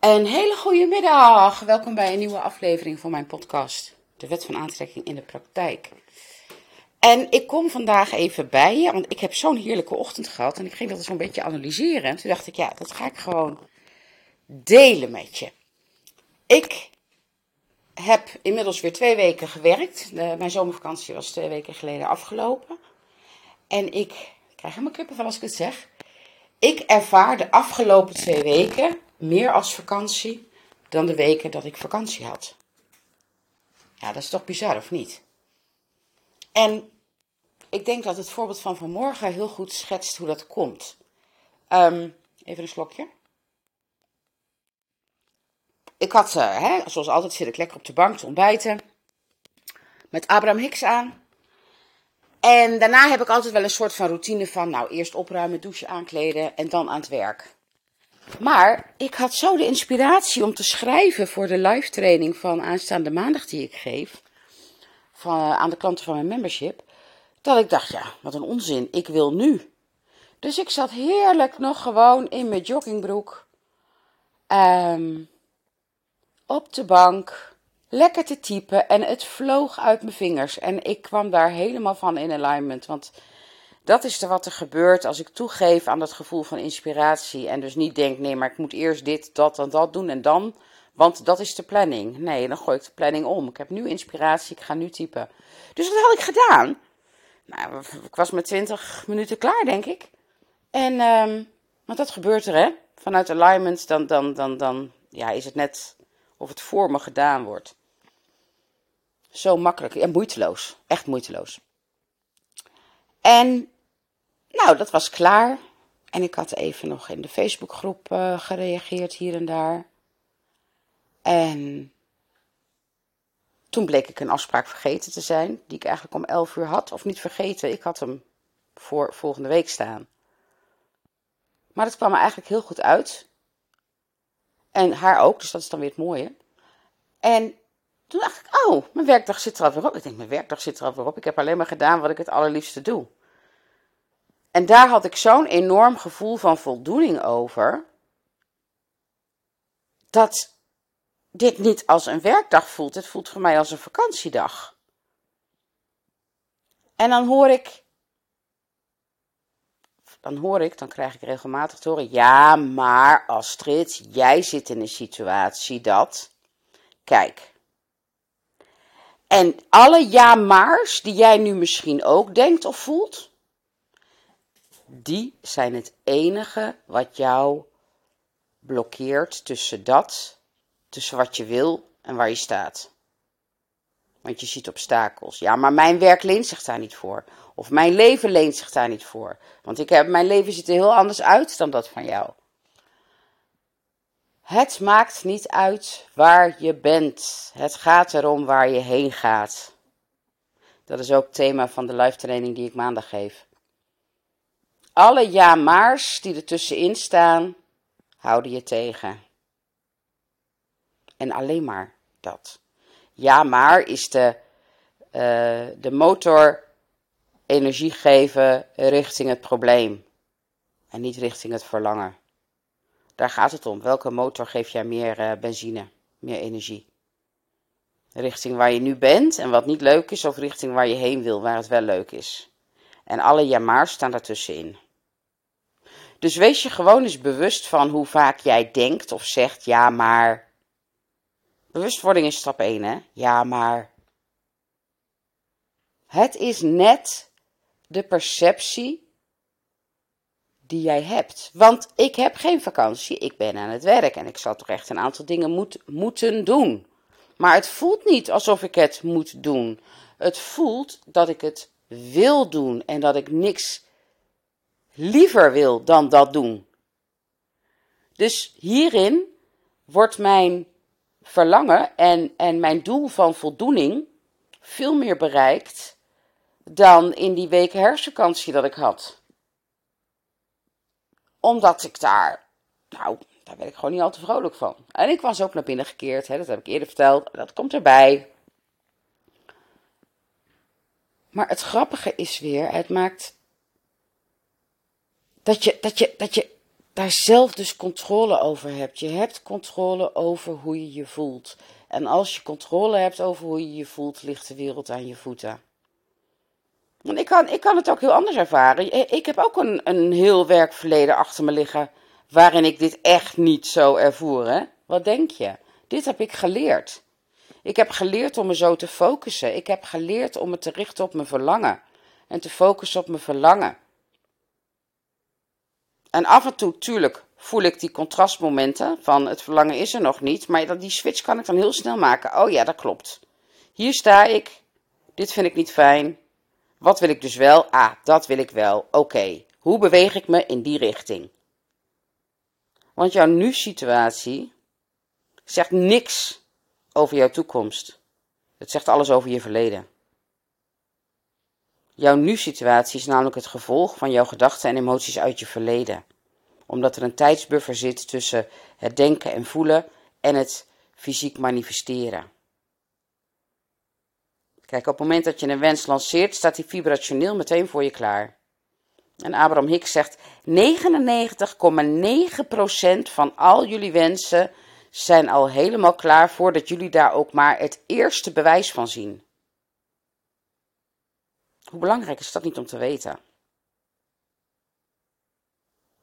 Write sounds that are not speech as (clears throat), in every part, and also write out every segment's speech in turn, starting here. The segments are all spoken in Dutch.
Een hele goede middag. Welkom bij een nieuwe aflevering van mijn podcast, De Wet van Aantrekking in de Praktijk. En ik kom vandaag even bij je, want ik heb zo'n heerlijke ochtend gehad en ik ging dat zo'n beetje analyseren. En toen dacht ik, ja, dat ga ik gewoon delen met je. Ik heb inmiddels weer twee weken gewerkt. Mijn zomervakantie was twee weken geleden afgelopen. En ik, ik krijg helemaal kippen van als ik het zeg. Ik ervaar de afgelopen twee weken meer als vakantie dan de weken dat ik vakantie had. Ja, dat is toch bizar, of niet? En ik denk dat het voorbeeld van vanmorgen heel goed schetst hoe dat komt. Ehm, even een slokje. Ik had, uh, hè, zoals altijd, zit ik lekker op de bank te ontbijten. Met Abraham Hicks aan. En daarna heb ik altijd wel een soort van routine van, nou, eerst opruimen, douchen, aankleden en dan aan het werk. Maar ik had zo de inspiratie om te schrijven voor de live training van aanstaande maandag die ik geef. Van, eh, aan de klanten van mijn membership. Dat ik dacht, ja, wat een onzin. Ik wil nu. Dus ik zat heerlijk nog gewoon in mijn joggingbroek. Um, op de bank. Lekker te typen. En het vloog uit mijn vingers. En ik kwam daar helemaal van in alignment. Want dat is wat er gebeurt als ik toegeef aan dat gevoel van inspiratie. En dus niet denk, nee, maar ik moet eerst dit, dat en dat doen en dan. Want dat is de planning. Nee, dan gooi ik de planning om. Ik heb nu inspiratie, ik ga nu typen. Dus wat had ik gedaan? Nou, ik was met 20 minuten klaar, denk ik. En, um, want dat gebeurt er, hè? Vanuit alignment, dan, dan, dan, dan ja, is het net of het voor me gedaan wordt. Zo makkelijk en moeiteloos. Echt moeiteloos. En nou, dat was klaar. En ik had even nog in de Facebookgroep uh, gereageerd hier en daar. En toen bleek ik een afspraak vergeten te zijn, die ik eigenlijk om 11 uur had. Of niet vergeten, ik had hem voor volgende week staan. Maar dat kwam er eigenlijk heel goed uit. En haar ook, dus dat is dan weer het mooie. En toen dacht ik, oh, mijn werkdag zit er alweer op. Ik denk, mijn werkdag zit er alweer op. Ik heb alleen maar gedaan wat ik het allerliefste doe. En daar had ik zo'n enorm gevoel van voldoening over. Dat dit niet als een werkdag voelt. Het voelt voor mij als een vakantiedag. En dan hoor ik. Dan hoor ik, dan krijg ik regelmatig te horen. Ja, maar Astrid, jij zit in een situatie dat. Kijk. En alle ja-maars die jij nu misschien ook denkt of voelt die zijn het enige wat jou blokkeert tussen dat, tussen wat je wil en waar je staat. Want je ziet obstakels. Ja, maar mijn werk leent zich daar niet voor. Of mijn leven leent zich daar niet voor. Want ik heb, mijn leven ziet er heel anders uit dan dat van jou. Het maakt niet uit waar je bent. Het gaat erom waar je heen gaat. Dat is ook het thema van de live training die ik maandag geef. Alle ja-maars die er tussenin staan, houden je tegen. En alleen maar dat. Ja, maar is de, uh, de motor energie geven richting het probleem. En niet richting het verlangen. Daar gaat het om. Welke motor geeft jij meer uh, benzine, meer energie? Richting waar je nu bent en wat niet leuk is, of richting waar je heen wil, waar het wel leuk is. En alle jamaars staan daartussenin. Dus wees je gewoon eens bewust van hoe vaak jij denkt of zegt ja maar. Bewustwording is stap 1 hè? Ja maar. Het is net de perceptie die jij hebt. Want ik heb geen vakantie, ik ben aan het werk en ik zal toch echt een aantal dingen moet, moeten doen. Maar het voelt niet alsof ik het moet doen. Het voelt dat ik het wil doen en dat ik niks liever wil dan dat doen. Dus hierin wordt mijn verlangen en, en mijn doel van voldoening veel meer bereikt dan in die weken herfstvakantie dat ik had. Omdat ik daar, nou, daar werd ik gewoon niet al te vrolijk van. En ik was ook naar binnen gekeerd, hè, dat heb ik eerder verteld, dat komt erbij. Maar het grappige is weer, het maakt dat je, dat je, dat je, daar zelf dus controle over hebt. Je hebt controle over hoe je je voelt. En als je controle hebt over hoe je je voelt, ligt de wereld aan je voeten. Want ik kan, ik kan het ook heel anders ervaren. Ik heb ook een, een heel werkverleden achter me liggen. waarin ik dit echt niet zo ervoer. Hè? Wat denk je? Dit heb ik geleerd. Ik heb geleerd om me zo te focussen. Ik heb geleerd om me te richten op mijn verlangen. En te focussen op mijn verlangen. En af en toe, tuurlijk, voel ik die contrastmomenten van het verlangen is er nog niet. Maar die switch kan ik dan heel snel maken. Oh ja, dat klopt. Hier sta ik. Dit vind ik niet fijn. Wat wil ik dus wel? Ah, dat wil ik wel. Oké. Hoe beweeg ik me in die richting? Want jouw nu-situatie zegt niks over jouw toekomst. Het zegt alles over je verleden. Jouw nu-situatie is namelijk het gevolg van jouw gedachten en emoties uit je verleden. Omdat er een tijdsbuffer zit tussen het denken en voelen en het fysiek manifesteren. Kijk, op het moment dat je een wens lanceert, staat die vibrationeel meteen voor je klaar. En Abraham Hicks zegt: 99,9% van al jullie wensen zijn al helemaal klaar voordat jullie daar ook maar het eerste bewijs van zien. Hoe belangrijk is dat niet om te weten?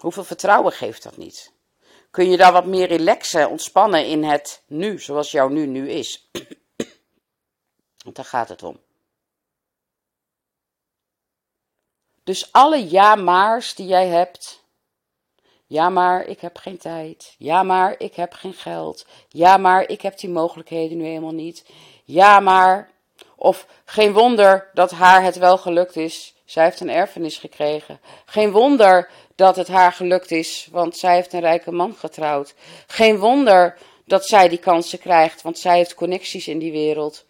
Hoeveel vertrouwen geeft dat niet? Kun je daar wat meer relaxen, ontspannen in het nu, zoals jouw nu nu is? (clears throat) Want daar gaat het om. Dus alle ja-maars die jij hebt. Ja, maar ik heb geen tijd. Ja, maar ik heb geen geld. Ja, maar ik heb die mogelijkheden nu helemaal niet. Ja, maar. Of geen wonder dat haar het wel gelukt is. Zij heeft een erfenis gekregen. Geen wonder dat het haar gelukt is, want zij heeft een rijke man getrouwd. Geen wonder dat zij die kansen krijgt, want zij heeft connecties in die wereld.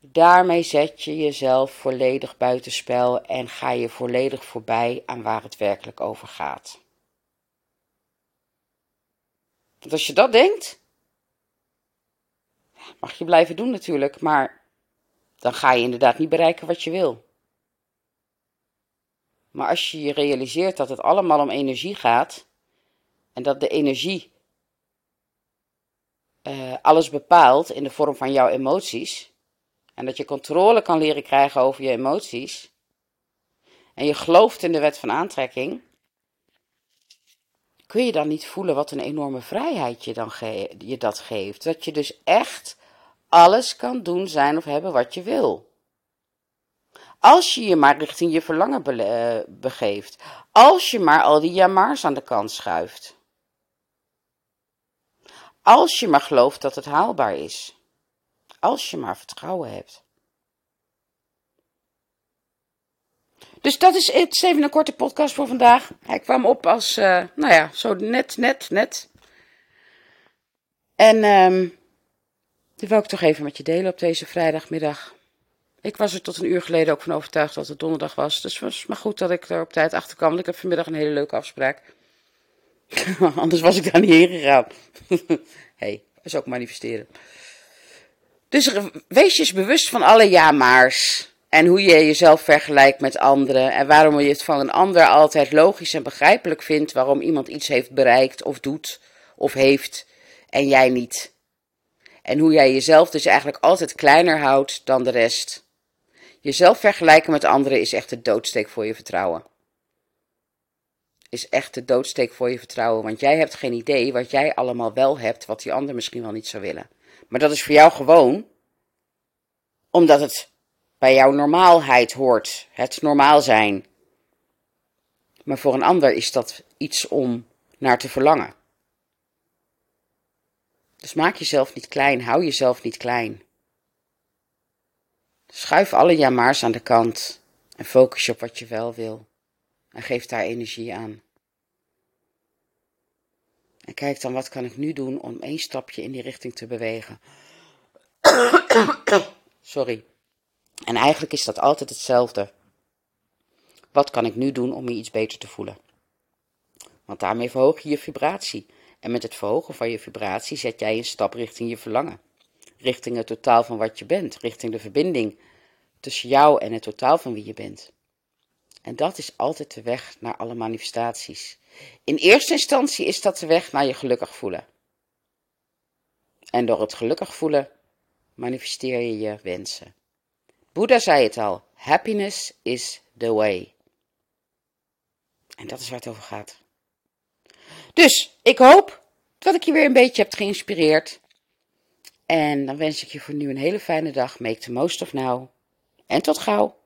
Daarmee zet je jezelf volledig buitenspel en ga je volledig voorbij aan waar het werkelijk over gaat. Want als je dat denkt, mag je blijven doen natuurlijk, maar dan ga je inderdaad niet bereiken wat je wil. Maar als je je realiseert dat het allemaal om energie gaat en dat de energie uh, alles bepaalt in de vorm van jouw emoties, en dat je controle kan leren krijgen over je emoties. En je gelooft in de wet van aantrekking. Kun je dan niet voelen wat een enorme vrijheid je, dan je dat geeft? Dat je dus echt alles kan doen, zijn of hebben wat je wil. Als je je maar richting je verlangen eh, begeeft. Als je maar al die jamaars aan de kant schuift. Als je maar gelooft dat het haalbaar is. Als je maar vertrouwen hebt. Dus dat is het. even een korte podcast voor vandaag. Hij kwam op als, uh, nou ja, zo net, net, net. En um, die wil ik toch even met je delen op deze vrijdagmiddag. Ik was er tot een uur geleden ook van overtuigd dat het donderdag was. Dus het was maar goed dat ik er op tijd achter kwam. Want ik heb vanmiddag een hele leuke afspraak. (laughs) Anders was ik daar niet heen gegaan. (laughs) hey, is ook manifesteren. Dus wees je eens bewust van alle ja-maars. En hoe je jezelf vergelijkt met anderen. En waarom je het van een ander altijd logisch en begrijpelijk vindt. Waarom iemand iets heeft bereikt of doet of heeft en jij niet. En hoe jij jezelf dus eigenlijk altijd kleiner houdt dan de rest. Jezelf vergelijken met anderen is echt de doodsteek voor je vertrouwen. Is echt de doodsteek voor je vertrouwen. Want jij hebt geen idee wat jij allemaal wel hebt, wat die ander misschien wel niet zou willen. Maar dat is voor jou gewoon omdat het bij jouw normaalheid hoort, het normaal zijn. Maar voor een ander is dat iets om naar te verlangen. Dus maak jezelf niet klein, hou jezelf niet klein. Schuif alle jamaars aan de kant en focus je op wat je wel wil. En geef daar energie aan. En kijk dan, wat kan ik nu doen om één stapje in die richting te bewegen? (coughs) Sorry. En eigenlijk is dat altijd hetzelfde. Wat kan ik nu doen om me iets beter te voelen? Want daarmee verhoog je je vibratie. En met het verhogen van je vibratie zet jij een stap richting je verlangen. Richting het totaal van wat je bent. Richting de verbinding tussen jou en het totaal van wie je bent. En dat is altijd de weg naar alle manifestaties. In eerste instantie is dat de weg naar je gelukkig voelen. En door het gelukkig voelen manifesteer je je wensen. Boeddha zei het al: happiness is the way. En dat is waar het over gaat. Dus ik hoop dat ik je weer een beetje heb geïnspireerd. En dan wens ik je voor nu een hele fijne dag. Make the most of now. En tot gauw.